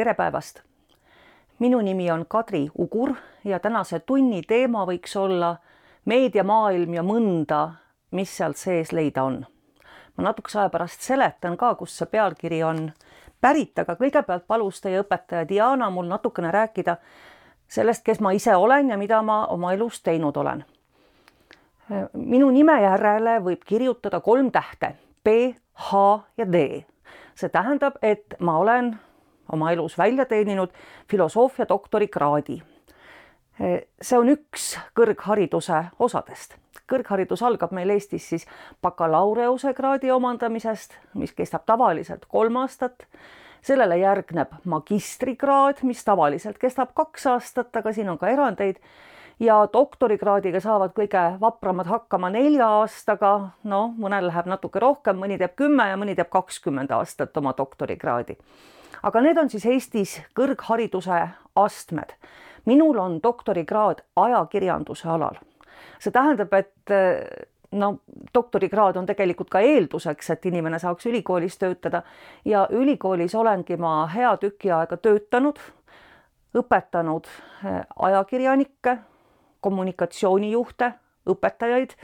tere päevast! minu nimi on Kadri Ugur ja tänase tunni teema võiks olla meediamaailm ja mõnda, mis sealt sees leida on. ma natukese aja pärast seletan ka, kust see pealkiri on pärit, aga kõigepealt palus teie õpetaja Diana mul natukene rääkida sellest, kes ma ise olen ja mida ma oma elus teinud olen. minu nime järele võib kirjutada kolm tähte B, H ja D. see tähendab, et ma olen oma elus välja teeninud filosoofia doktorikraadi. see on üks kõrghariduse osadest. kõrgharidus algab meil Eestis siis bakalaureusekraadi omandamisest, mis kestab tavaliselt kolm aastat. sellele järgneb magistrikraad, mis tavaliselt kestab kaks aastat, aga siin on ka erandeid ja doktorikraadiga saavad kõige vapramad hakkama nelja aastaga, noh, mõnel läheb natuke rohkem, mõni teeb kümme ja mõni teeb kakskümmend aastat oma doktorikraadi aga need on siis Eestis kõrghariduse astmed. minul on doktorikraad ajakirjanduse alal. see tähendab, et no doktorikraad on tegelikult ka eelduseks, et inimene saaks ülikoolis töötada ja ülikoolis olengi ma hea tüki aega töötanud, õpetanud eh, ajakirjanikke, kommunikatsioonijuhte, õpetajaid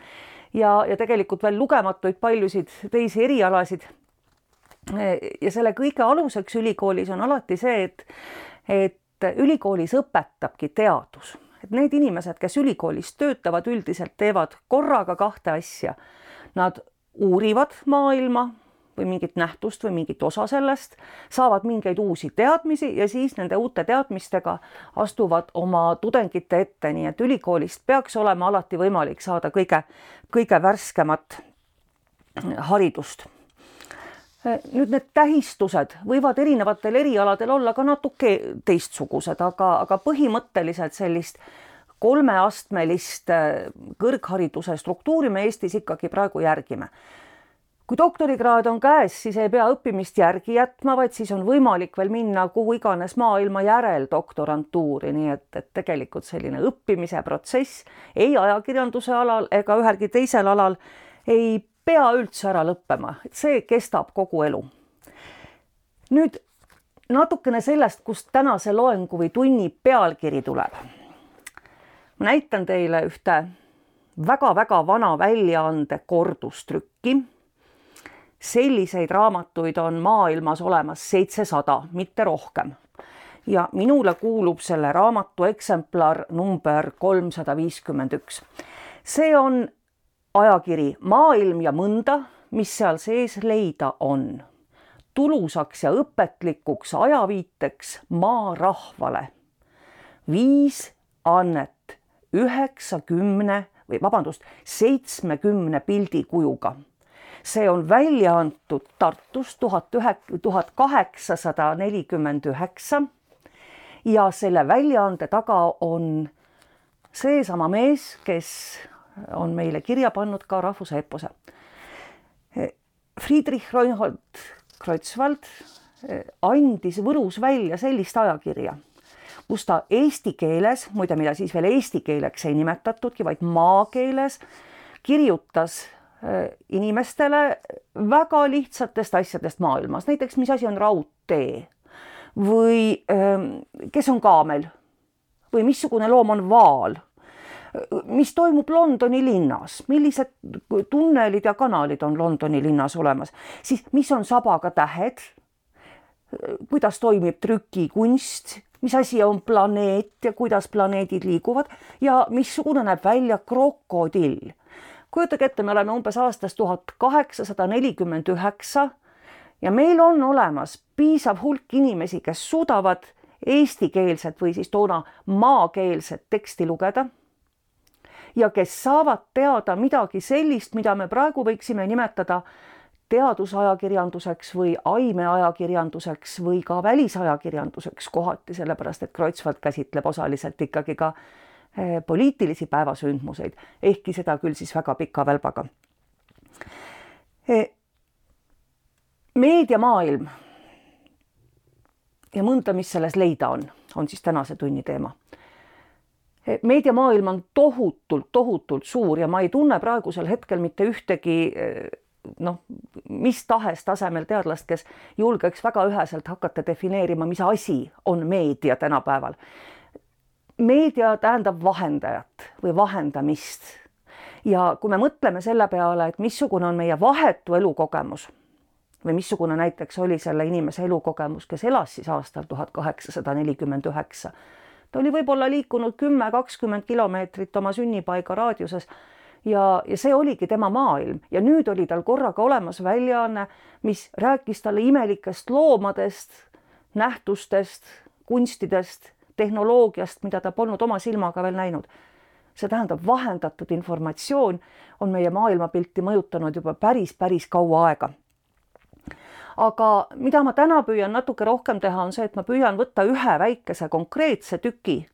ja, ja tegelikult veel lugematuid paljusid teisi erialasid ja selle kõige aluseks ülikoolis on alati see, et, et ülikoolis õpetabki teadus, et need inimesed, kes ülikoolis töötavad, üldiselt teevad korraga kahte asja. Nad uurivad maailma või mingit nähtust või mingit osa sellest, saavad mingeid uusi teadmisi ja siis nende uute teadmistega astuvad oma tudengite ette, nii et ülikoolist peaks olema alati võimalik saada kõige, kõige värskemat haridust nüüd need tähistused võivad erinevatel erialadel olla ka natuke teistsugused, aga, aga põhimõtteliselt sellist kolmeastmelist äh, kõrghariduse struktuuri me Eestis ikkagi praegu järgime. kui doktorikraad on käes, siis ei pea õppimist järgi jätma, vaid siis on võimalik veel minna kuhu iganes maailma järel doktorantuuri, nii et, et tegelikult selline õppimise protsess ei ajakirjanduse alal ega ühelgi teisel alal ei pea üldse ära lõppema, et see kestab kogu elu. nüüd natukene sellest, kust tänase loengu või tunni pealkiri tuleb. ma näitan teile ühte väga-väga vana väljaande kordustrükki. selliseid raamatuid on maailmas olemas seitsesada, mitte rohkem. ja minule kuulub selle raamatu eksemplar number kolmsada viiskümmend üks. see on ajakiri Maailm ja mõnda, mis seal sees leida on. tulusaks ja õpetlikuks ajaviiteks maarahvale. viis annet üheksakümne või vabandust, seitsmekümne pildikujuga. see on välja antud Tartus tuhat ühe, tuhat kaheksasada nelikümmend üheksa. ja selle väljaande taga on seesama mees, kes on meile kirja pannud ka rahvuse epose. Friedrich Reinhold Kreutzwald eh, andis Võrus välja sellist ajakirja, kus ta eesti keeles, muide, mida siis veel eesti keeleks ei nimetatudki, vaid maakeeles kirjutas eh, inimestele väga lihtsatest asjadest maailmas, näiteks mis asi on raudtee? Või ehm, kes on kaamel? Või missugune loom on vaal mis toimub Londoni linnas, millised tunnelid ja kanalid on Londoni linnas olemas, siis mis on sabaga tähed, kuidas toimib trükikunst, mis asi on planeet ja kuidas planeedid liiguvad? Ja missugune näeb välja krokodill. kujutage ette, me oleme umbes aastas tuhat kaheksasada nelikümmend üheksa ja meil on olemas piisav hulk inimesi, kes suudavad eestikeelset või siis toona maakeelset teksti lugeda ja kes saavad teada midagi sellist, mida me praegu võiksime nimetada teadusajakirjanduseks või aimeajakirjanduseks või ka välisajakirjanduseks kohati, sellepärast et Kreutzwald käsitleb osaliselt ikkagi ka eh, poliitilisi päevasündmuseid, ehkki seda küll siis väga pika välbaga. Eh, meediamaailm ja mõnda, mis selles leida on, on siis tänase tunni teema meediamaailm on tohutult, tohutult suur ja ma ei tunne praegusel hetkel mitte ühtegi eh, noh, mis tahes tasemel teadlast, kes julgeks väga üheselt hakata defineerima, mis asi on meedia tänapäeval. meedia tähendab vahendajat või vahendamist. ja kui me mõtleme selle peale, et missugune on meie vahetu elukogemus või missugune näiteks oli selle inimese elukogemus, kes elas siis aastal tuhat kaheksasada nelikümmend üheksa. Ta oli võib-olla liikunud kümme, kakskümmend kilomeetrit oma sünnipaiga raadiuses ja, ja see oligi tema maailm ja nüüd oli tal korraga olemas väljaanne, mis rääkis talle imelikest loomadest, nähtustest, kunstidest, tehnoloogiast, mida ta polnud oma silmaga veel näinud. see tähendab, vahendatud informatsioon on meie maailmapilti mõjutanud juba päris, päris kaua aega aga mida ma täna püüan natuke rohkem teha, on see, et ma püüan võtta ühe väikese konkreetse tüki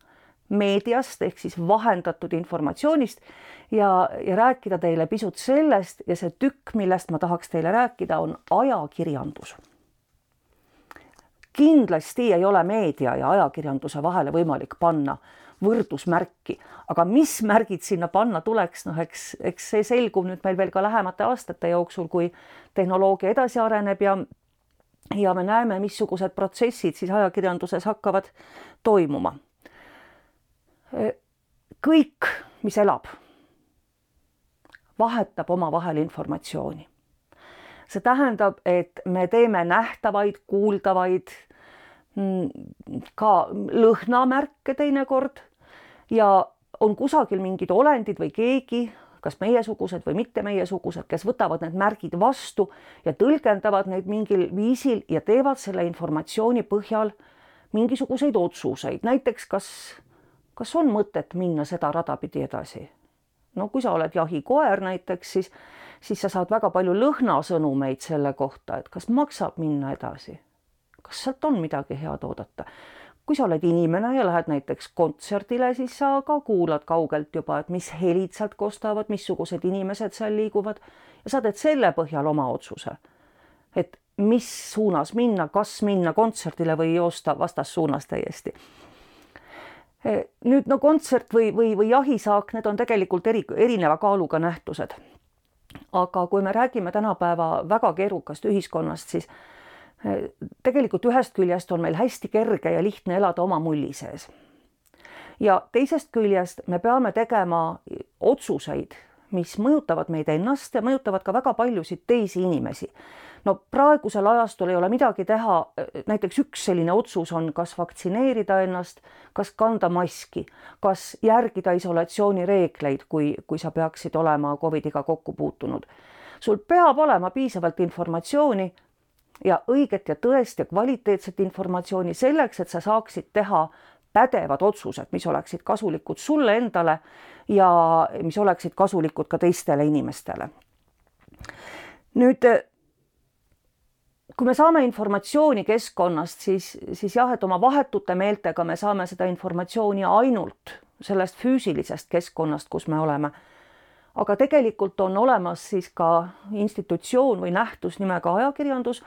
meediast ehk siis vahendatud informatsioonist ja, ja rääkida teile pisut sellest ja see tükk, millest ma tahaks teile rääkida, on ajakirjandus. kindlasti ei ole meedia ja ajakirjanduse vahele võimalik panna võrdusmärki, aga mis märgid sinna panna tuleks, noh, eks, eks see selgub nüüd meil veel ka lähemate aastate jooksul, kui tehnoloogia edasi areneb ja ja me näeme, missugused protsessid siis ajakirjanduses hakkavad toimuma. Kõik, mis elab, vahetab omavahel informatsiooni. see tähendab, et me teeme nähtavaid, kuuldavaid, mm, ka lõhnamärke teinekord ja on kusagil mingid olendid või keegi, kas meiesugused või mitte meiesugused, kes võtavad need märgid vastu ja tõlgendavad neid mingil viisil ja teevad selle informatsiooni põhjal mingisuguseid otsuseid, näiteks kas kas on mõtet minna seda rada pidi edasi? no kui sa oled jahikoer näiteks, siis, siis sa saad väga palju lõhnasõnumeid selle kohta, et kas maksab minna edasi. kas sealt on midagi head oodata? Kui sa oled inimene ja lähed näiteks kontserdile, siis sa ka kuulad kaugelt juba, et mis helid sealt kostavad, missugused inimesed seal liiguvad ja sa teed selle põhjal oma otsuse. et mis suunas minna, kas minna kontserdile või joosta vastassuunas täiesti Eh, nüüd no kontsert või, või, või jahisaak, need on tegelikult eri, erineva kaaluga nähtused. aga kui me räägime tänapäeva väga keerukast ühiskonnast, siis tegelikult ühest küljest on meil hästi kerge ja lihtne elada oma mulli sees. ja teisest küljest me peame tegema otsuseid, mis mõjutavad meid ennast ja mõjutavad ka väga paljusid teisi inimesi no praegusel ajastul ei ole midagi teha, näiteks üks selline otsus on, kas vaktsineerida ennast, kas kanda maski, kas järgida isolatsioonireegleid, kui, kui sa peaksid olema Covidiga kokku puutunud. sul peab olema piisavalt informatsiooni ja õiget ja tõest ja kvaliteetset informatsiooni selleks, et sa saaksid teha pädevad otsused, mis oleksid kasulikud sulle endale ja mis oleksid kasulikud ka teistele inimestele. nüüd kui me saame informatsiooni keskkonnast, siis, siis jah, et oma vahetute meeltega me saame seda informatsiooni ainult sellest füüsilisest keskkonnast, kus me oleme. aga tegelikult on olemas siis ka institutsioon või nähtus nimega ajakirjandus,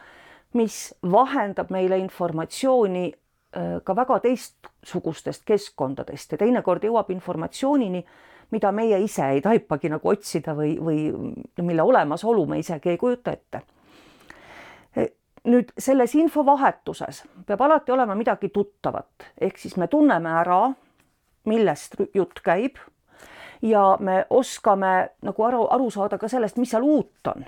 mis vahendab meile informatsiooni äh, ka väga teistsugustest keskkondadest. Ja teinekord jõuab informatsioonini, mida meie ise ei taipagi nagu otsida või, või mille olemasolu me isegi ei kujuta ette. Nüüd selles infovahetuses peab alati olema midagi tuttavat, ehk siis me tunneme ära, millest jutt käib ja me oskame nagu aru, aru saada ka sellest, mis seal uut on.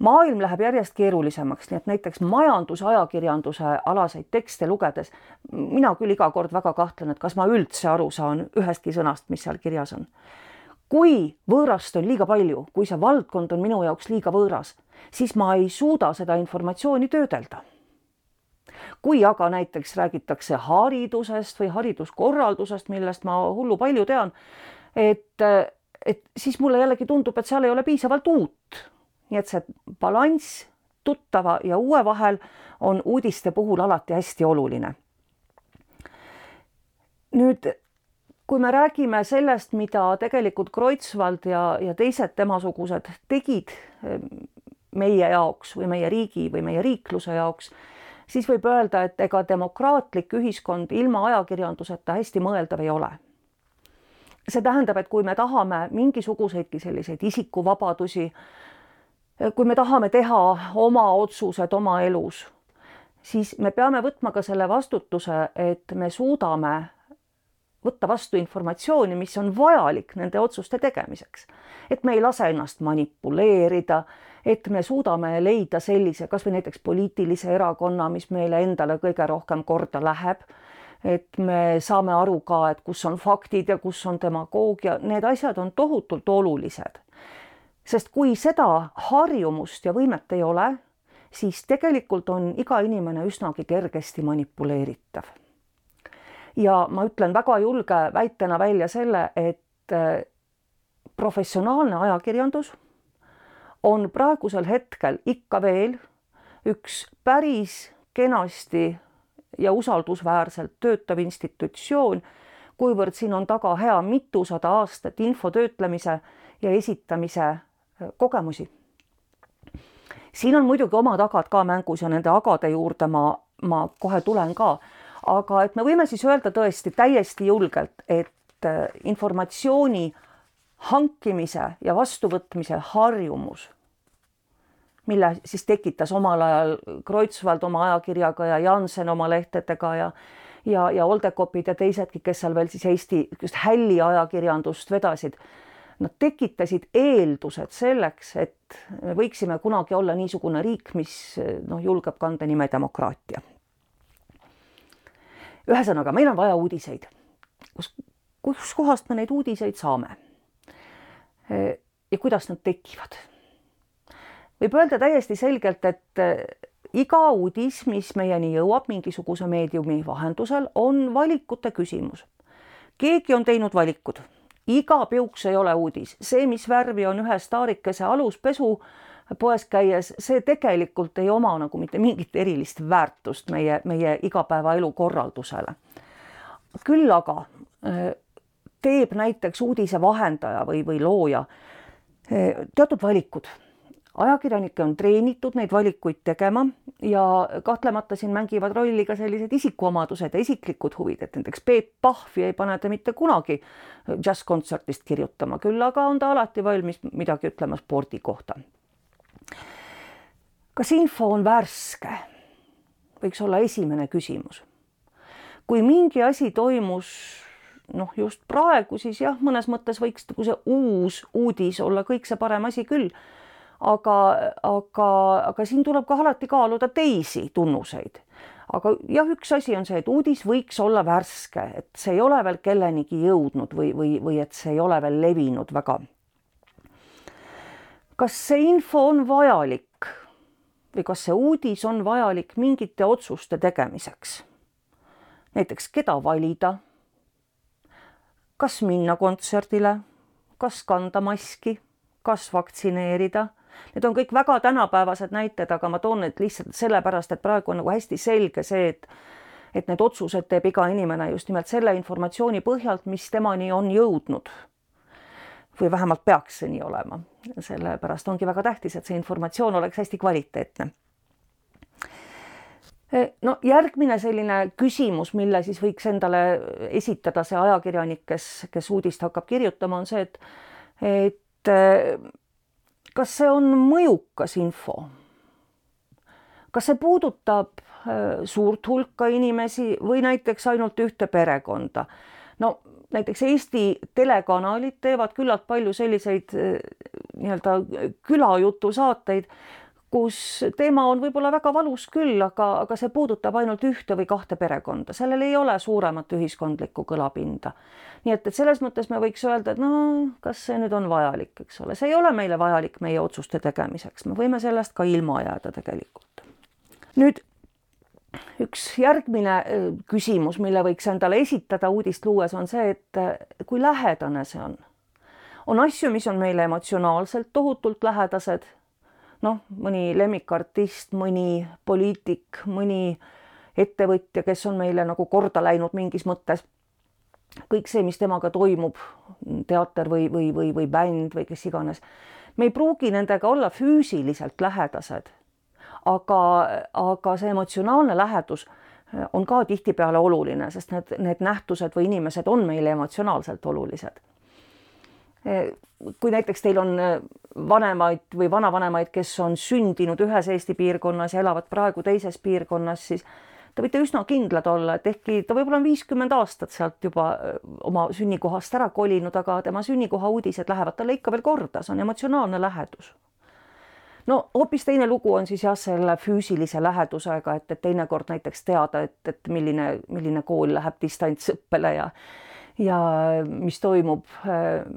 Maailm läheb järjest keerulisemaks, nii et näiteks majandusajakirjanduse alaseid tekste lugedes mina küll iga kord väga kahtlen, et kas ma üldse aru saan ühestki sõnast, mis seal kirjas on kui võõrast on liiga palju, kui see valdkond on minu jaoks liiga võõras, siis ma ei suuda seda informatsiooni töödelda. kui aga näiteks räägitakse haridusest või hariduskorraldusest, millest ma hullu palju tean, et, et siis mulle jällegi tundub, et seal ei ole piisavalt uut. Nii et see balanss tuttava ja uue vahel on uudiste puhul alati hästi oluline. nüüd kui me räägime sellest, mida tegelikult Kreutzwald ja, ja teised temasugused tegid ehm, meie jaoks või meie riigi või meie riikluse jaoks, siis võib öelda, et ega demokraatlik ühiskond ilma ajakirjanduseta hästi mõeldav ei ole. see tähendab, et kui me tahame mingisuguseidki selliseid isikuvabadusi kui me tahame teha oma otsused oma elus, siis me peame võtma ka selle vastutuse, et me suudame võtta vastu informatsiooni, mis on vajalik nende otsuste tegemiseks. et me ei lase ennast manipuleerida, et me suudame leida sellise kasvõi näiteks poliitilise erakonna, mis meile endale kõige rohkem korda läheb. et me saame aru ka, et kus on faktid ja kus on demagoogia, need asjad on tohutult olulised. Sest kui seda harjumust ja võimet ei ole, siis tegelikult on iga inimene üsnagi kergesti manipuleeritav. Ja ma ütlen väga julge väitena välja selle, et äh, professionaalne ajakirjandus on praegusel hetkel ikka veel üks päris kenasti ja usaldusväärselt töötav institutsioon, kuivõrd siin on taga hea mitusada aastat info töötlemise ja esitamise kogemusi. siin on muidugi oma tagad ka mängus ja nende agade juurde ma, ma kohe tulen ka aga et me võime siis öelda tõesti täiesti julgelt, et äh, informatsiooni hankimise ja vastuvõtmise harjumus, mille siis tekitas omal ajal Kreutzwald oma ajakirjaga ja Jansen oma lehtedega ja ja, ja Oldekopid ja teisedki, kes seal veel siis Eesti just hälli ajakirjandust vedasid. Nad tekitasid eeldused selleks, et me võiksime kunagi olla niisugune riik, mis noh, julgeb kanda nime demokraatia ühesõnaga, meil on vaja uudiseid. kus, kuskohast me neid uudiseid saame? ja kuidas nad tekivad? võib öelda täiesti selgelt, et eh, iga uudis, mis meieni jõuab mingisuguse meediumi vahendusel, on valikute küsimus. keegi on teinud valikud, iga piuks ei ole uudis, see, mis värvi on ühe staarikese aluspesu poes käies, see tegelikult ei oma nagu mitte mingit erilist väärtust meie, meie igapäevaelu korraldusele. küll aga äh, teeb näiteks uudise vahendaja või, või looja äh, teatud valikud. Ajakirjanikke on treenitud neid valikuid tegema ja kahtlemata siin mängivad rolli ka sellised isikuomadused ja isiklikud huvid, et näiteks Peep Pahvi ei pane te mitte kunagi džässkontserdist kirjutama, küll aga on ta alati valmis midagi ütlema spordi kohta kas info on värske? võiks olla esimene küsimus. kui mingi asi toimus noh, just praegu, siis jah, mõnes mõttes võiks nagu see uus uudis olla kõik see parem asi küll. Aga, aga, aga siin tuleb ka alati kaaluda teisi tunnuseid. aga jah, üks asi on see, et uudis võiks olla värske, et see ei ole veel kellenigi jõudnud või, või, või et see ei ole veel levinud väga. kas see info on vajalik? või kas see uudis on vajalik mingite otsuste tegemiseks. näiteks keda valida, kas minna kontserdile, kas kanda maski, kas vaktsineerida. Need on kõik väga tänapäevased näited, aga ma toon need lihtsalt sellepärast, et praegu on nagu hästi selge see, et et need otsused teeb iga inimene just nimelt selle informatsiooni põhjalt, mis temani on jõudnud või vähemalt peaks see nii olema. sellepärast ongi väga tähtis, et see informatsioon oleks hästi kvaliteetne. no järgmine selline küsimus, mille siis võiks endale esitada see ajakirjanik, kes, kes uudist hakkab kirjutama, on see, et, et kas see on mõjukas info? kas see puudutab äh, suurt hulka inimesi või näiteks ainult ühte perekonda? no näiteks Eesti telekanalid teevad küllalt palju selliseid eh, nii-öelda külajutusaateid, kus teema on võib-olla väga valus küll, aga, aga see puudutab ainult ühte või kahte perekonda, sellel ei ole suuremat ühiskondlikku kõlapinda. nii et, et selles mõttes me võiks öelda, et no kas see nüüd on vajalik, eks ole, see ei ole meile vajalik meie otsuste tegemiseks, me võime sellest ka ilma jääda tegelikult. nüüd üks järgmine äh, küsimus, mille võiks endale esitada uudist luues, on see, et äh, kui lähedane see on. on asju, mis on meile emotsionaalselt tohutult lähedased. Noh, mõni lemmikartist, mõni poliitik, mõni ettevõtja, kes on meile nagu korda läinud mingis mõttes. kõik see, mis temaga toimub, teater või, või, või, või bänd või kes iganes. me ei pruugi nendega olla füüsiliselt lähedased aga, aga see emotsionaalne lähedus äh, on ka tihtipeale oluline, sest need, need nähtused või inimesed on meile emotsionaalselt olulised. Kui näiteks teil on vanemaid või vanavanemaid, kes on sündinud ühes Eesti piirkonnas ja elavad praegu teises piirkonnas, siis te võite üsna kindlad olla, et ehkki ta võib-olla on viiskümmend aastat sealt juba oma sünnikohast ära kolinud, aga tema sünnikoha uudised lähevad talle ikka veel korda, see on emotsionaalne lähedus. no hoopis teine lugu on siis jah, selle füüsilise lähedusega, et, et teinekord näiteks teada, et, et milline, milline kool läheb distantsõppele ja ja mis toimub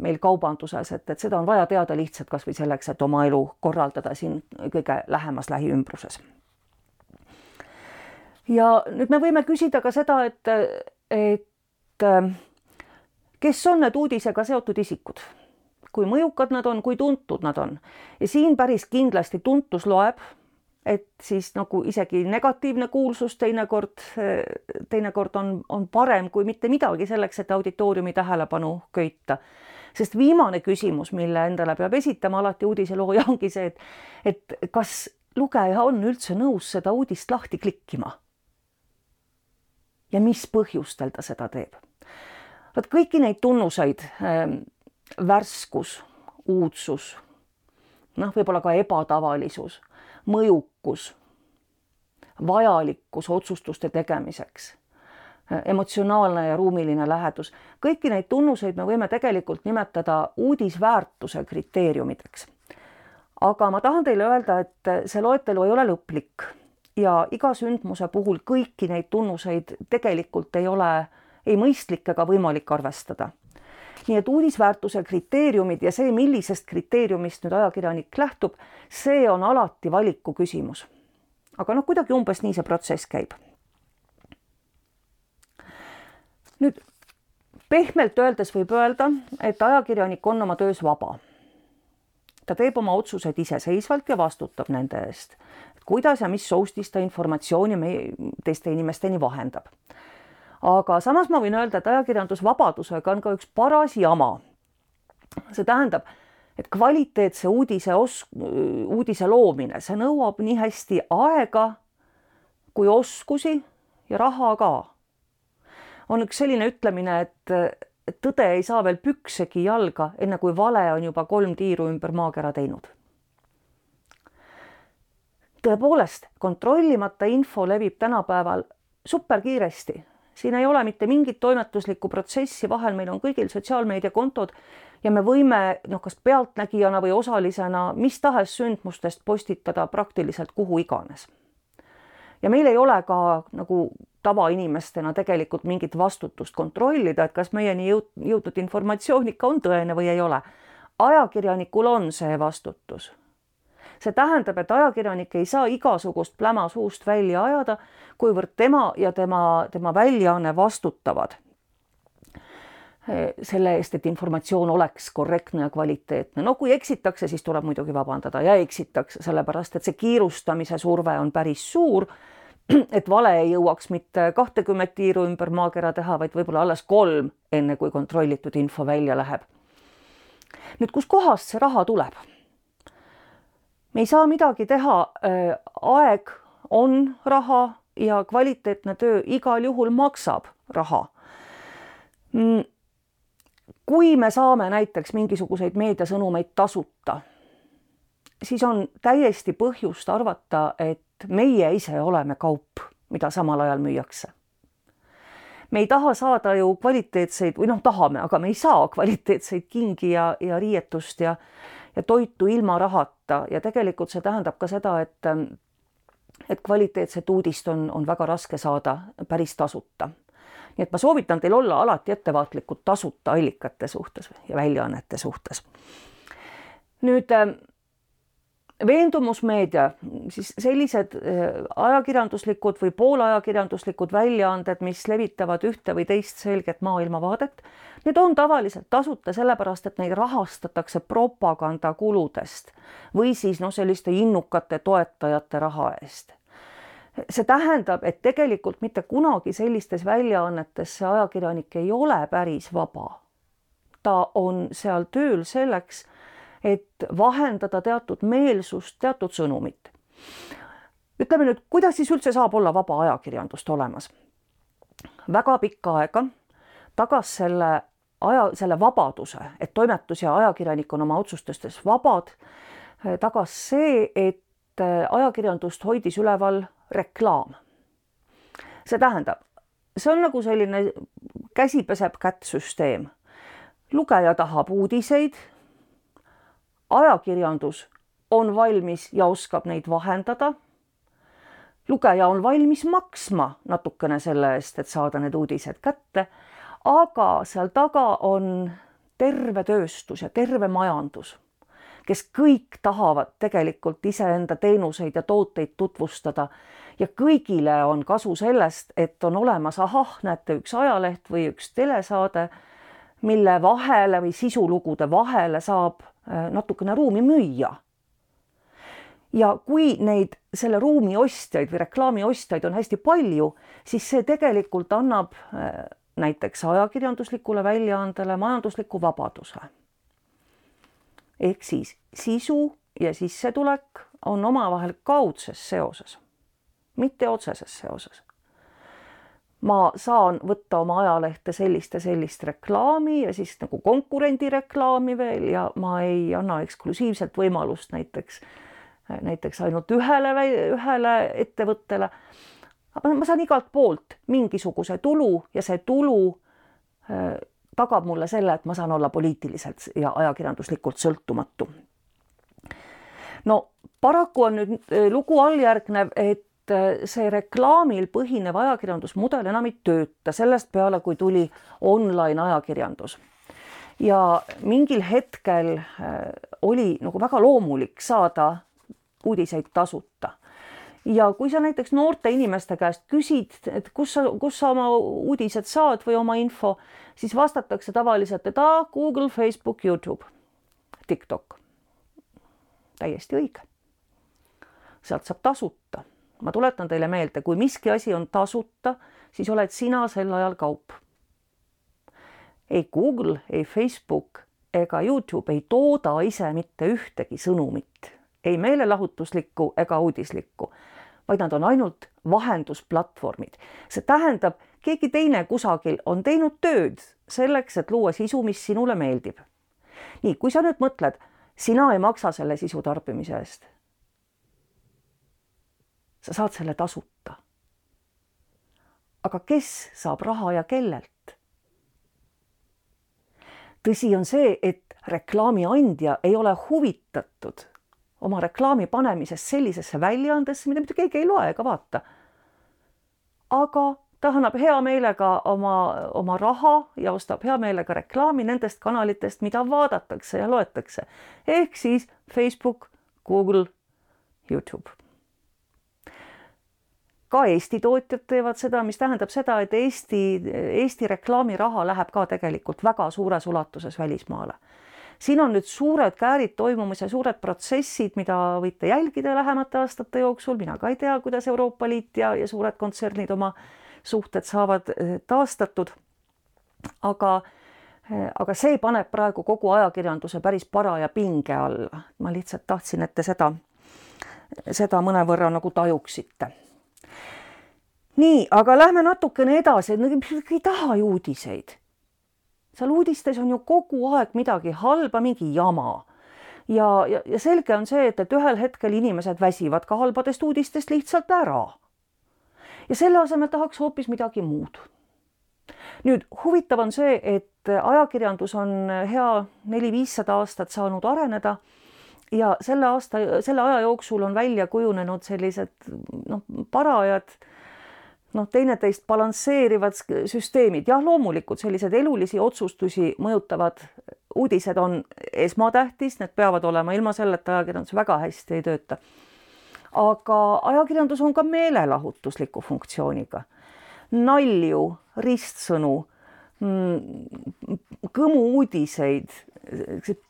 meil kaubanduses, et, et seda on vaja teada lihtsalt kasvõi selleks, et oma elu korraldada siin kõige lähemas lähiümbruses. Ja nüüd me võime küsida ka seda, et, et kes on need uudisega seotud isikud, kui mõjukad nad on, kui tuntud nad on? Ja siin päris kindlasti tuntus loeb, et siis nagu isegi negatiivne kuulsus teinekord, teinekord on, on parem kui mitte midagi selleks, et auditooriumi tähelepanu köita sest viimane küsimus, mille endale peab esitama alati uudiselooja, ongi see, et, et kas lugeja on üldse nõus seda uudist lahti klikkima ja mis põhjustel ta seda teeb. vot kõiki neid tunnuseid äh,, värskus, uudsus, noh, võib-olla ka ebatavalisus, mõjukus, vajalikkus otsustuste tegemiseks emotsionaalne ja ruumiline lähedus, kõiki neid tunnuseid me võime tegelikult nimetada uudisväärtuse kriteeriumideks. aga ma tahan teile öelda, et see loetelu ei ole lõplik ja iga sündmuse puhul kõiki neid tunnuseid tegelikult ei ole ei mõistlik ega võimalik arvestada. Nii et uudisväärtuse kriteeriumid ja see, millisest kriteeriumist nüüd ajakirjanik lähtub, see on alati valiku küsimus. aga noh, kuidagi umbes nii see protsess käib. nüüd pehmelt öeldes võib öelda, et ajakirjanik on oma töös vaba ta teeb oma otsused iseseisvalt ja vastutab nende eest. kuidas ja mis soustis ta informatsiooni meie teiste inimesteni vahendab. Aga samas ma võin öelda, et ajakirjandusvabadusega on ka üks paras jama. see tähendab, et kvaliteetse uudise os-, uudise loomine, see nõuab nii hästi aega kui oskusi ja raha ka. on üks selline ütlemine, et tõde ei saa veel püksegi jalga, enne kui vale on juba kolm tiiru ümber maakera teinud. tõepoolest, kontrollimata info levib tänapäeval superkiiresti, siin ei ole mitte mingit toimetuslikku protsessi vahel, meil on kõigil sotsiaalmeediakontod ja me võime noh, kas pealtnägijana või osalisena mis tahes sündmustest postitada praktiliselt kuhu iganes. ja meil ei ole ka nagu tavainimestena tegelikult mingit vastutust kontrollida, et kas meieni jõud, jõudnud informatsioon ikka on tõene või ei ole. ajakirjanikul on see vastutus. See tähendab, et ajakirjanik ei saa igasugust pläma suust välja ajada, kuivõrd tema ja tema, tema väljaanne vastutavad selle eest, et informatsioon oleks korrektne ja kvaliteetne. no kui eksitakse, siis tuleb muidugi vabandada ja eksitakse, sellepärast et see kiirustamise surve on päris suur et vale ei jõuaks mitte kahtekümmet tiiru ümber maakera teha, vaid võib-olla alles kolm, enne kui kontrollitud info välja läheb. nüüd, kuskohast see raha tuleb? Me ei saa midagi teha, äh, aeg on raha ja kvaliteetne töö igal juhul maksab raha. Mm, kui me saame näiteks mingisuguseid meediasõnumeid tasuta, siis on täiesti põhjust arvata, et meie ise oleme kaup, mida samal ajal müüakse. me ei taha saada ju kvaliteetseid või noh, tahame, aga me ei saa kvaliteetseid kingi ja, ja riietust ja ja toitu ilma rahata ja tegelikult see tähendab ka seda, et et kvaliteetset uudist on, on väga raske saada päris tasuta. nii et ma soovitan teil olla alati ettevaatlikud tasuta allikate suhtes ja väljaannete suhtes. nüüd veendumusmeedia, siis sellised äh, ajakirjanduslikud või poolajakirjanduslikud väljaanded, mis levitavad ühte või teist selget maailmavaadet, need on tavaliselt tasuta sellepärast, et neid rahastatakse propagandakuludest või siis noh, selliste innukate toetajate raha eest. see tähendab, et tegelikult mitte kunagi sellistes väljaannetes see ajakirjanik ei ole päris vaba. ta on seal tööl selleks et vahendada teatud meelsust, teatud sõnumit. ütleme nüüd, kuidas siis üldse saab olla vaba ajakirjandust olemas? väga pikka aega tagas selle aja, selle vabaduse, et toimetus ja ajakirjanik on oma otsustustes vabad, tagas see, et ajakirjandust hoidis üleval reklaam. see tähendab, see on nagu selline käsi peseb kätt süsteem. lugeja tahab uudiseid, ajakirjandus on valmis ja oskab neid vahendada. lugeja on valmis maksma natukene selle eest, et saada need uudised kätte, aga seal taga on terve tööstus ja terve majandus kes kõik tahavad tegelikult iseenda teenuseid ja tooteid tutvustada ja kõigile on kasu sellest, et on olemas, ahah, näete, üks ajaleht või üks telesaade, mille vahele või sisulugude vahele saab natukene ruumi müüa. ja kui neid selle ruumi ostjaid või reklaami ostjaid on hästi palju, siis see tegelikult annab äh, näiteks ajakirjanduslikule väljaandele majandusliku vabaduse ehk siis sisu ja sissetulek on omavahel kaudses seoses, mitte otseses seoses. Ma saan võtta oma ajalehte sellist ja sellist reklaami ja siis nagu konkurendi reklaami veel ja ma ei anna eksklusiivselt võimalust näiteks, näiteks ainult ühele, ühele ettevõttele. aga ma saan igalt poolt mingisuguse tulu ja see tulu tagab mulle selle, et ma saan olla poliitiliselt ja ajakirjanduslikult sõltumatu. no paraku on nüüd e, lugu alljärgnev, et see reklaamil põhinev ajakirjandusmudel enam ei tööta sellest peale, kui tuli online ajakirjandus. ja mingil hetkel e, oli nagu väga loomulik saada uudiseid tasuta ja kui sa näiteks noorte inimeste käest küsid, et kus sa, kus sa oma uudised saad või oma info, siis vastatakse tavaliselt, et aa, Google, Facebook, Youtube, TikTok. täiesti õige. sealt saab tasuta. Ma tuletan teile meelde, kui miski asi on tasuta, siis oled sina sel ajal kaup. ei Google, ei Facebook ega Youtube ei tooda ise mitte ühtegi sõnumit, ei meelelahutuslikku ega uudislikku vaid nad on ainult vahendusplatvormid. see tähendab, keegi teine kusagil on teinud tööd selleks, et luua sisu, mis sinule meeldib. nii, kui sa nüüd mõtled, sina ei maksa selle sisu tarbimise eest. Sa saad selle tasuta. aga kes saab raha ja kellelt? tõsi on see, et reklaami andja ei ole huvitatud oma reklaami panemisest sellisesse väljaandesse, mida mitte keegi ei loe ega vaata. aga ta annab hea meelega oma, oma raha ja ostab hea meelega reklaami nendest kanalitest, mida vaadatakse ja loetakse. ehk siis Facebook, Google, Youtube. Ka Eesti tootjad teevad seda, mis tähendab seda, et Eesti, Eesti reklaamiraha läheb ka tegelikult väga suures ulatuses välismaale siin on nüüd suured käärid toimumas ja suured protsessid, mida võite jälgida lähemate aastate jooksul, mina ka ei tea, kuidas Euroopa Liit ja, ja suured kontsernid oma suhted saavad eh, taastatud. aga, eh, aga see paneb praegu kogu ajakirjanduse päris paraja pinge alla. ma lihtsalt tahtsin, et te seda, seda mõnevõrra nagu tajuksite nii, aga lähme natukene edasi, ei taha ju uudiseid seal uudistes on ju kogu aeg midagi halba, mingi jama. ja, ja, ja selge on see, et, et ühel hetkel inimesed väsivad ka halbadest uudistest lihtsalt ära. ja selle asemel tahaks hoopis midagi muud. nüüd huvitav on see, et ajakirjandus on hea neli-viissada aastat saanud areneda ja selle aasta, selle aja jooksul on välja kujunenud sellised noh, parajad noh, teineteist balansseerivad süsteemid, jah, loomulikult sellised elulisi otsustusi mõjutavad uudised on esmatähtis, need peavad olema, ilma selleta ajakirjandus väga hästi ei tööta. aga ajakirjandus on ka meelelahutusliku funktsiooniga. nalju, ristsõnu, mm, kõmu-uudiseid,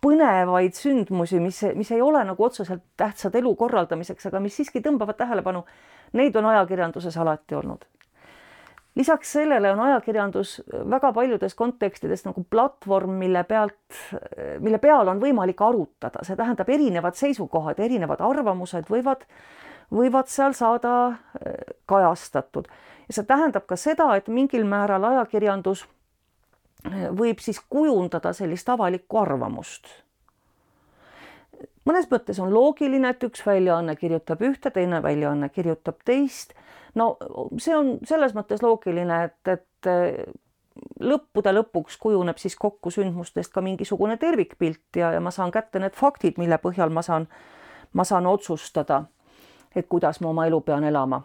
põnevaid sündmusi, mis, mis ei ole nagu otseselt tähtsad elu korraldamiseks, aga mis siiski tõmbavad tähelepanu, neid on ajakirjanduses alati olnud lisaks sellele on ajakirjandus väga paljudes kontekstides nagu platvorm, mille pealt, mille peal on võimalik arutada, see tähendab, erinevad seisukohad, erinevad arvamused võivad, võivad seal saada äh, kajastatud. ja see tähendab ka seda, et mingil määral ajakirjandus võib siis kujundada sellist avalikku arvamust. Mõnes mõttes on loogiline, et üks väljaanne kirjutab ühte, teine väljaanne kirjutab teist. no see on selles mõttes loogiline, et, et lõppude lõpuks kujuneb siis kokku sündmustest ka mingisugune tervikpilt ja, ja ma saan kätte need faktid, mille põhjal ma saan, ma saan otsustada, et kuidas ma oma elu pean elama.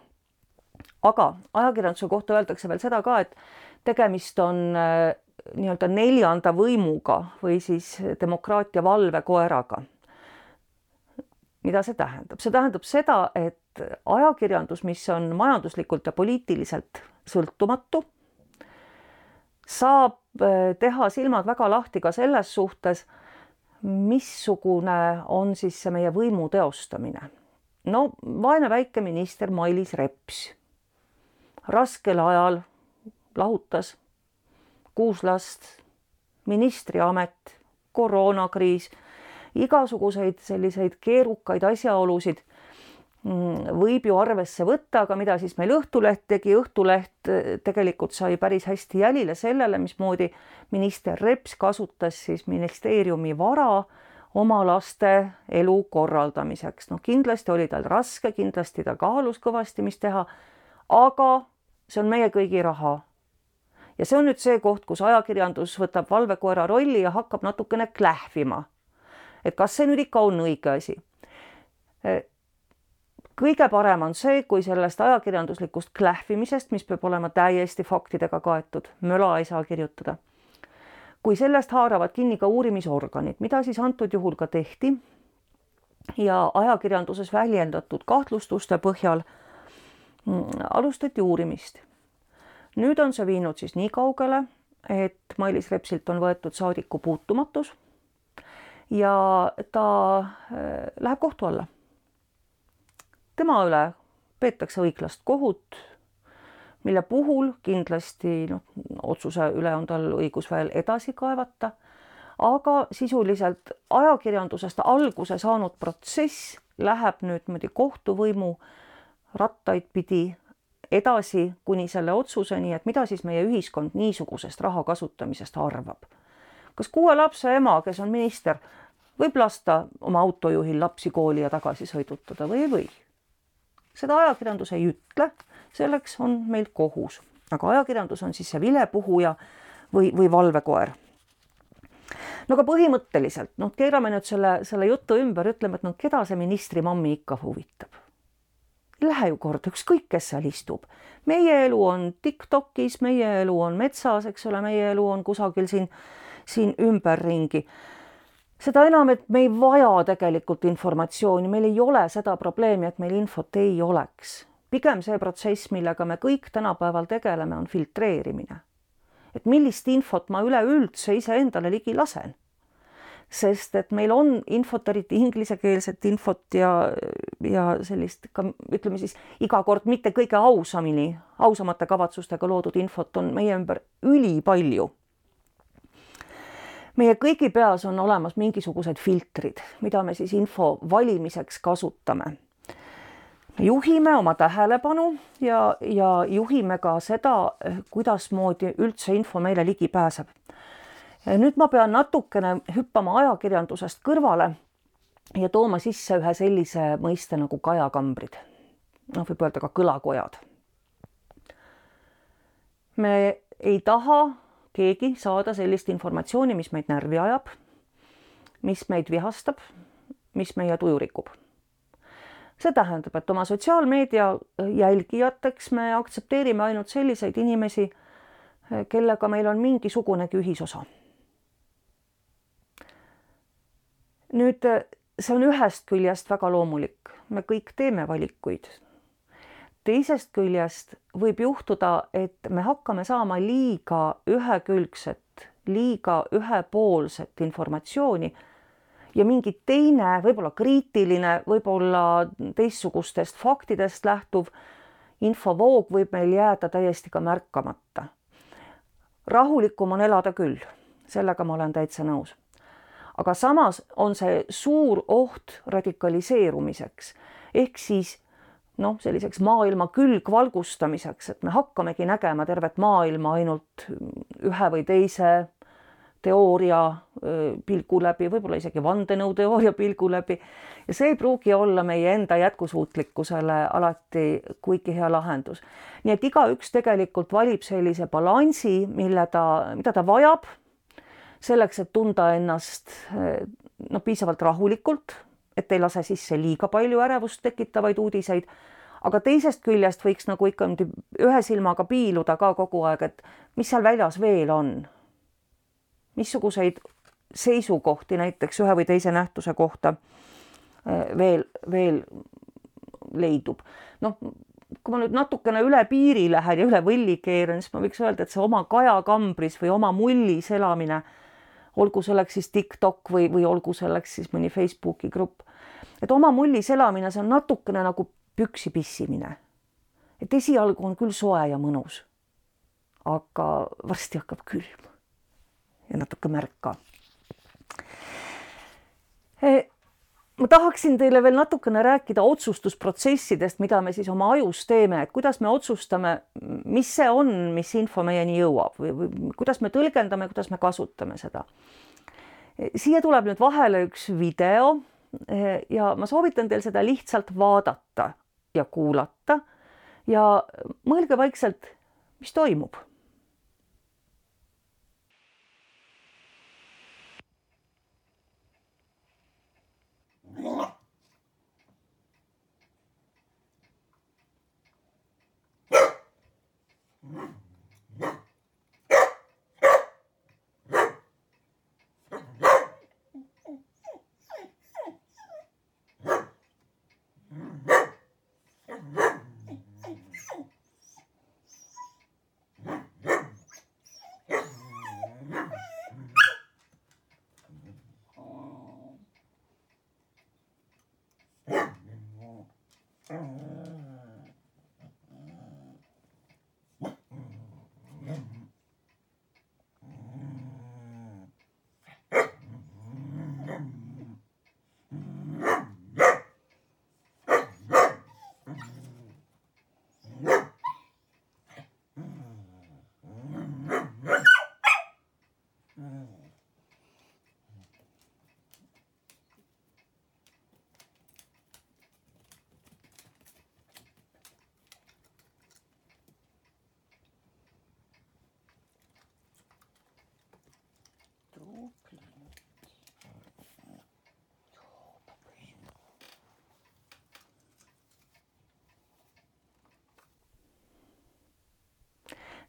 aga ajakirjanduse kohta öeldakse veel seda ka, et tegemist on äh, nii-öelda neljanda võimuga või siis demokraatia valvekoeraga. Mida see tähendab? see tähendab seda, et ajakirjandus, mis on majanduslikult ja poliitiliselt sõltumatu saab äh, teha silmad väga lahti ka selles suhtes, missugune on siis see meie võimu teostamine. no vaene väike minister Mailis Reps raskel ajal lahutas kuus last, ministriamet, koroonakriis, igasuguseid selliseid keerukaid asjaolusid Mm, võib ju arvesse võtta, aga mida siis meil Õhtuleht tegi, Õhtuleht eh, tegelikult sai päris hästi jälile sellele, mismoodi minister Reps kasutas siis ministeeriumi vara oma laste elu korraldamiseks. noh, kindlasti oli tal raske, kindlasti ta kaalus kõvasti, mis teha, aga see on meie kõigi raha. ja see on nüüd see koht, kus ajakirjandus võtab valvekoera rolli ja hakkab natukene klähvima. Et kas see nüüd ikka on õige asi eh, kõige parem on see, kui sellest ajakirjanduslikust klähvimisest, mis peab olema täiesti faktidega kaetud, möla ei saa kirjutada. kui sellest haaravad kinni ka uurimisorganid, mida siis antud juhul ka tehti ja ajakirjanduses väljendatud kahtlustuste põhjal mm, alustati uurimist. nüüd on see viinud siis nii kaugele, et Mailis Repsilt on võetud saadiku puutumatus ja ta äh, läheb kohtu alla tema üle peetakse õiglast kohut, mille puhul kindlasti noh, otsuse üle on tal õigus veel edasi kaevata, aga sisuliselt ajakirjandusest alguse saanud protsess läheb nüüd niimoodi kohtuvõimu rattaid pidi edasi kuni selle otsuseni, et mida siis meie ühiskond niisugusest raha kasutamisest arvab. Kas kuue lapse ema, kes on minister, võib lasta oma autojuhil lapsi kooli ja tagasi sõidutada või ei või? seda ajakirjandus ei ütle, selleks on meil kohus, aga ajakirjandus on siis see vilepuhuja või, või valvekoer. no aga põhimõtteliselt noh, keerame nüüd selle, selle jutu ümber, ütleme, et noh, keda see ministri mammi ikka huvitab. Lähe ju korda, ükskõik, kes seal istub. meie elu on Tiktokis, meie elu on metsas, eks ole, meie elu on kusagil siin, siin ümberringi seda enam, et me ei vaja tegelikult informatsiooni, meil ei ole seda probleemi, et meil infot ei oleks. pigem see protsess, millega me kõik tänapäeval tegeleme, on filtreerimine. et millist infot ma üleüldse iseendale ligi lasen. sest et meil on infot, eriti inglisekeelset infot ja, ja sellist ka ütleme siis iga kord mitte kõige ausamini, ausamate kavatsustega loodud infot on meie ümber ülipalju meie kõigi peas on olemas mingisugused filtrid, mida me siis info valimiseks kasutame. me juhime oma tähelepanu ja, ja juhime ka seda, kuidasmoodi üldse info meile ligi pääseb. nüüd ma pean natukene hüppama ajakirjandusest kõrvale ja tooma sisse ühe sellise mõiste nagu kajakambrid. noh, võib öelda ka kõlakojad. me ei taha keegi saada sellist informatsiooni, mis meid närvi ajab, mis meid vihastab, mis meie tuju rikub. see tähendab, et oma sotsiaalmeedia jälgijateks me aktsepteerime ainult selliseid inimesi, kellega meil on mingisugunegi ühisosa. nüüd see on ühest küljest väga loomulik, me kõik teeme valikuid teisest küljest võib juhtuda, et me hakkame saama liiga ühekülgset, liiga ühepoolset informatsiooni ja mingi teine, võib-olla kriitiline, võib-olla teistsugustest faktidest lähtuv infovoog võib meil jääda täiesti ka märkamata. rahulikum on elada küll, sellega ma olen täitsa nõus. aga samas on see suur oht radikaliseerumiseks ehk siis noh, selliseks maailma külgvalgustamiseks, et me hakkamegi nägema tervet maailma ainult ühe või teise teooria pilgu läbi, võib-olla isegi vandenõuteooria pilgu läbi ja see ei pruugi olla meie enda jätkusuutlikkusele alati kuigi hea lahendus. nii et igaüks tegelikult valib sellise balansi, mille ta, mida ta vajab selleks, et tunda ennast noh, piisavalt rahulikult, et ei lase sisse liiga palju ärevust tekitavaid uudiseid aga teisest küljest võiks nagu ikka ühe silmaga piiluda ka kogu aeg, et mis seal väljas veel on missuguseid seisukohti näiteks ühe või teise nähtuse kohta äh, veel, veel leidub. noh, kui ma nüüd natukene üle piiri lähen ja üle võlli keeran, siis ma võiks öelda, et see oma kajakambris või oma mullis elamine, olgu selleks siis TikTok või, või olgu selleks siis mõni Facebooki grupp, et oma mullis elamine, see on natukene nagu püksi pissimine. et esialgu on küll soe ja mõnus, aga varsti hakkab külm ja natuke märk ka. ma tahaksin teile veel natukene rääkida otsustusprotsessidest, mida me siis oma ajus teeme, et kuidas me otsustame, mis see on, mis info meieni jõuab või, või kuidas me tõlgendame, kuidas me kasutame seda. siia tuleb nüüd vahele üks video ja ma soovitan teil seda lihtsalt vaadata ja kuulata. Ja mõelge vaikselt, mis toimub 嗯。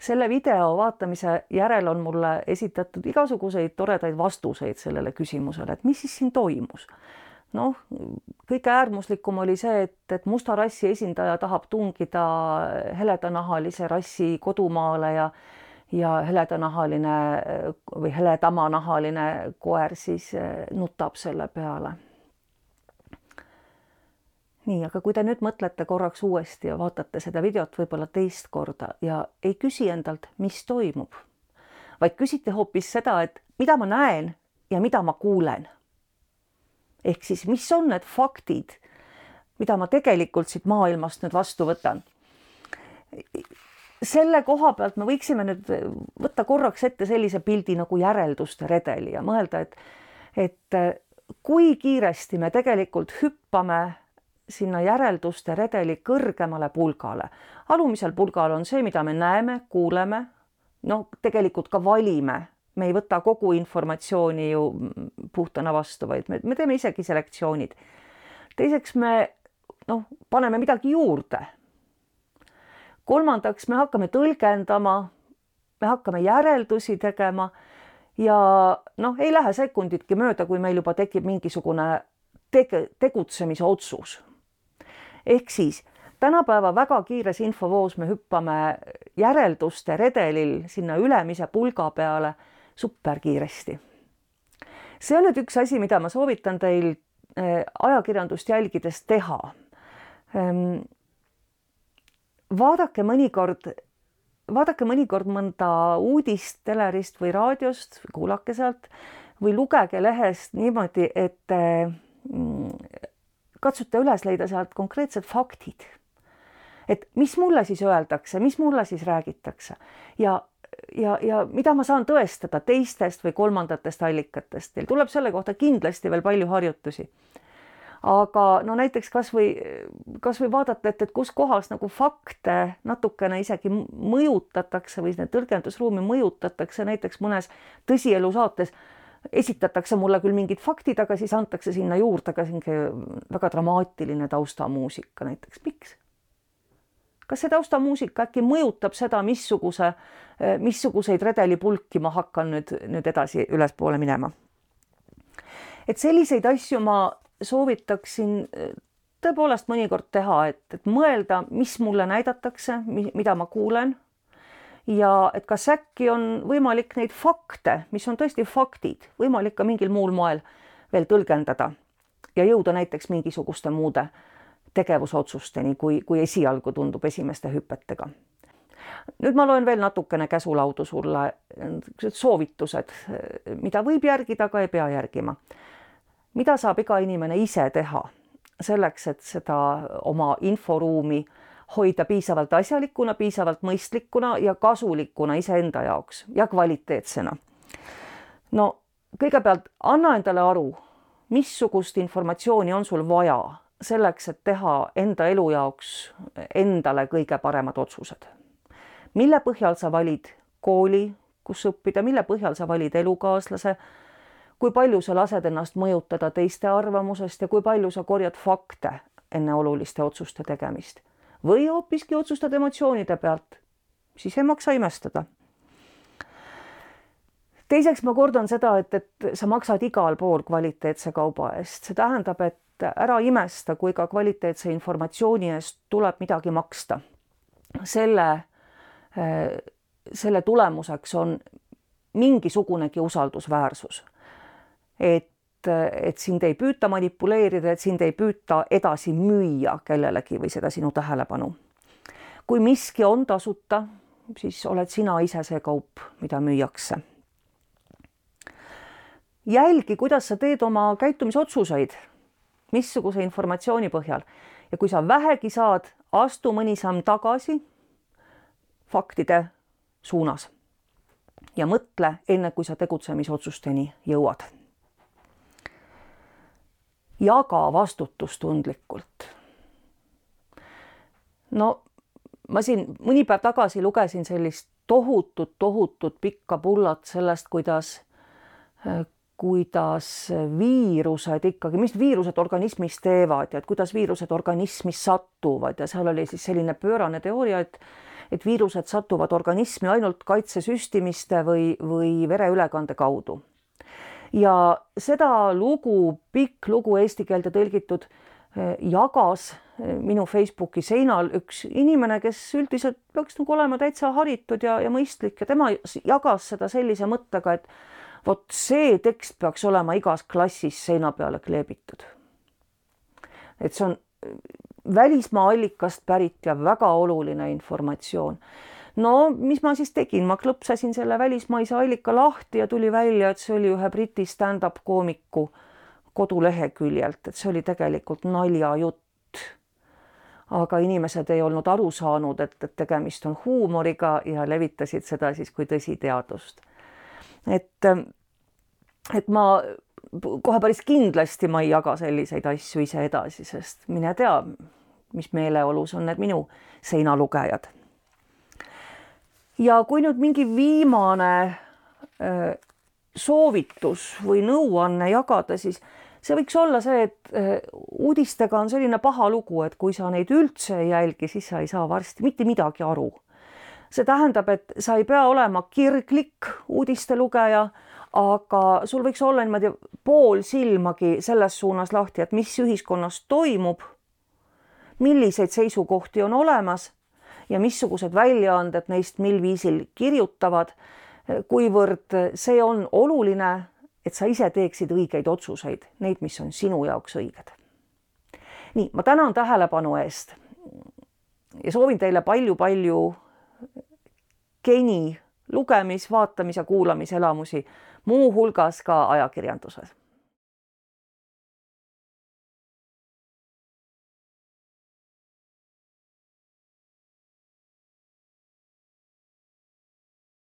Selle video vaatamise järel on mulle esitatud igasuguseid toredaid vastuseid sellele küsimusele, et mis siis siin toimus. noh, kõige äärmuslikum oli see, et, et musta rassi esindaja tahab tungida heledanahalise rassi kodumaale ja ja heledanahaline või heledamanahaline koer siis nutab selle peale nii, aga kui te nüüd mõtlete korraks uuesti ja vaatate seda videot võib-olla teist korda ja ei küsi endalt, mis toimub, vaid küsite hoopis seda, et mida ma näen ja mida ma kuulen. ehk siis, mis on need faktid, mida ma tegelikult siit maailmast nüüd vastu võtan. selle koha pealt me võiksime nüüd võtta korraks ette sellise pildi nagu järelduste redeli ja mõelda, et, et kui kiiresti me tegelikult hüppame sinna järelduste redeli kõrgemale pulgale. alumisel pulgal on see, mida me näeme, kuuleme, no tegelikult ka valime. me ei võta kogu informatsiooni ju puhtana vastu, vaid me, me teeme isegi selektsioonid. teiseks me noh, paneme midagi juurde. kolmandaks, me hakkame tõlgendama, me hakkame järeldusi tegema ja noh, ei lähe sekunditki mööda, kui meil juba tekib mingisugune tege, tegutsemise otsus ehk siis tänapäeva väga kiires infovoos me hüppame järelduste redelil sinna ülemise pulga peale superkiiresti. see on nüüd üks asi, mida ma soovitan teil eh, ajakirjandust jälgides teha. Ehm, vaadake mõnikord, vaadake mõnikord mõnda uudist telerist või raadiost, kuulake sealt või lugege lehest niimoodi, et mm, katsute üles leida sealt konkreetsed faktid. et mis mulle siis öeldakse, mis mulle siis räägitakse ja ja, ja mida ma saan tõestada teistest või kolmandatest allikatest, teil tuleb selle kohta kindlasti veel palju harjutusi. aga no näiteks kasvõi, kasvõi vaadata, et, et kus kohas nagu fakte natukene isegi mõjutatakse või tõlgendusruumi mõjutatakse, näiteks mõnes tõsielu saates esitatakse mulle küll mingid faktid, aga siis antakse sinna juurde ka selline väga dramaatiline taustamuusika näiteks, miks? kas see taustamuusika äkki mõjutab seda, missuguse, missuguseid redelipulki ma hakkan nüüd, nüüd edasi ülespoole minema? et selliseid asju ma soovitaksin tõepoolest mõnikord teha, et, et mõelda, mis mulle näidatakse, mida ma kuulen. Ja et kas äkki on võimalik neid fakte, mis on tõesti faktid, võimalik ka mingil muul moel veel tõlgendada ja jõuda näiteks mingisuguste muude tegevusotsusteni, kui, kui esialgu tundub esimeste hüpetega. nüüd ma loen veel natukene käsulaudu sulle, soovitused, mida võib järgida, aga ei pea järgima. mida saab iga inimene ise teha selleks, et seda oma inforuumi hoida piisavalt asjalikuna, piisavalt mõistlikuna ja kasulikuna iseenda jaoks ja kvaliteetsena. no kõigepealt anna endale aru, missugust informatsiooni on sul vaja selleks, et teha enda elu jaoks endale kõige paremad otsused. mille põhjal sa valid kooli, kus õppida, mille põhjal sa valid elukaaslase, kui palju sa lased ennast mõjutada teiste arvamusest ja kui palju sa korjad fakte enne oluliste otsuste tegemist või hoopiski otsustad emotsioonide pealt, siis ei maksa imestada. teiseks ma kordan seda, et, et sa maksad igal pool kvaliteetse kauba eest, see tähendab, et ära imesta, kui ka kvaliteetse informatsiooni eest tuleb midagi maksta. selle, selle tulemuseks on mingisugunegi usaldusväärsus. et, et sind ei püüta manipuleerida, et sind ei püüta edasi müüa kellelegi või seda sinu tähelepanu. kui miski on tasuta, siis oled sina ise see kaup, mida müüakse jälgi, kuidas sa teed oma käitumisotsuseid missuguse informatsiooni põhjal ja kui sa vähegi saad, astu mõni samm tagasi faktide suunas ja mõtle enne, kui sa tegutsemisotsusteni jõuad. Jaga vastutustundlikult. no ma siin mõni päev tagasi lugesin sellist tohutut, tohutut pikka pullat sellest, kuidas kuidas viirused ikkagi, mis viirused organismis teevad ja et kuidas viirused organismi satuvad ja seal oli siis selline pöörane teooria, et et viirused satuvad organismi ainult kaitsesüstimiste või, või vereülekande kaudu. Ja seda lugu, pikk lugu eesti keelde tõlgitud, eh, jagas eh, minu Facebooki seinal üks inimene, kes üldiselt peaks nagu olema täitsa haritud ja, ja mõistlik ja tema jagas seda sellise mõttega, et vot see tekst peaks olema igas klassis seina peale kleebitud. et see on äh, välismaa allikast pärit ja väga oluline informatsioon. No mis ma siis tegin, ma klõpsasin selle välismaise allika lahti ja tuli välja, et see oli ühe Briti stand-up koomiku koduleheküljelt, et see oli tegelikult naljajutt. aga inimesed ei olnud aru saanud, et, et tegemist on huumoriga ja levitasid seda siis kui tõsiteadust et, et ma kohe päris kindlasti ma ei jaga selliseid asju ise edasi, sest mine tea, mis meeleolus on need minu seinalugejad. Ja kui nüüd mingi viimane äh, soovitus või nõuanne jagada, siis see võiks olla see, et äh, uudistega on selline paha lugu, et kui sa neid üldse ei jälgi, siis sa ei saa varsti mitte midagi aru. See tähendab, et sa ei pea olema kirglik uudiste lugeja, aga sul võiks olla niimoodi pool silmagi selles suunas lahti, et mis ühiskonnas toimub, milliseid seisukohti on olemas ja missugused väljaanded neist mil viisil kirjutavad, kuivõrd see on oluline, et sa ise teeksid õigeid otsuseid, neid, mis on sinu jaoks õiged. nii, ma tänan tähelepanu eest ja soovin teile palju-palju geni lugemis, vaatamis ja kuulamiselamusi, muuhulgas ka ajakirjanduses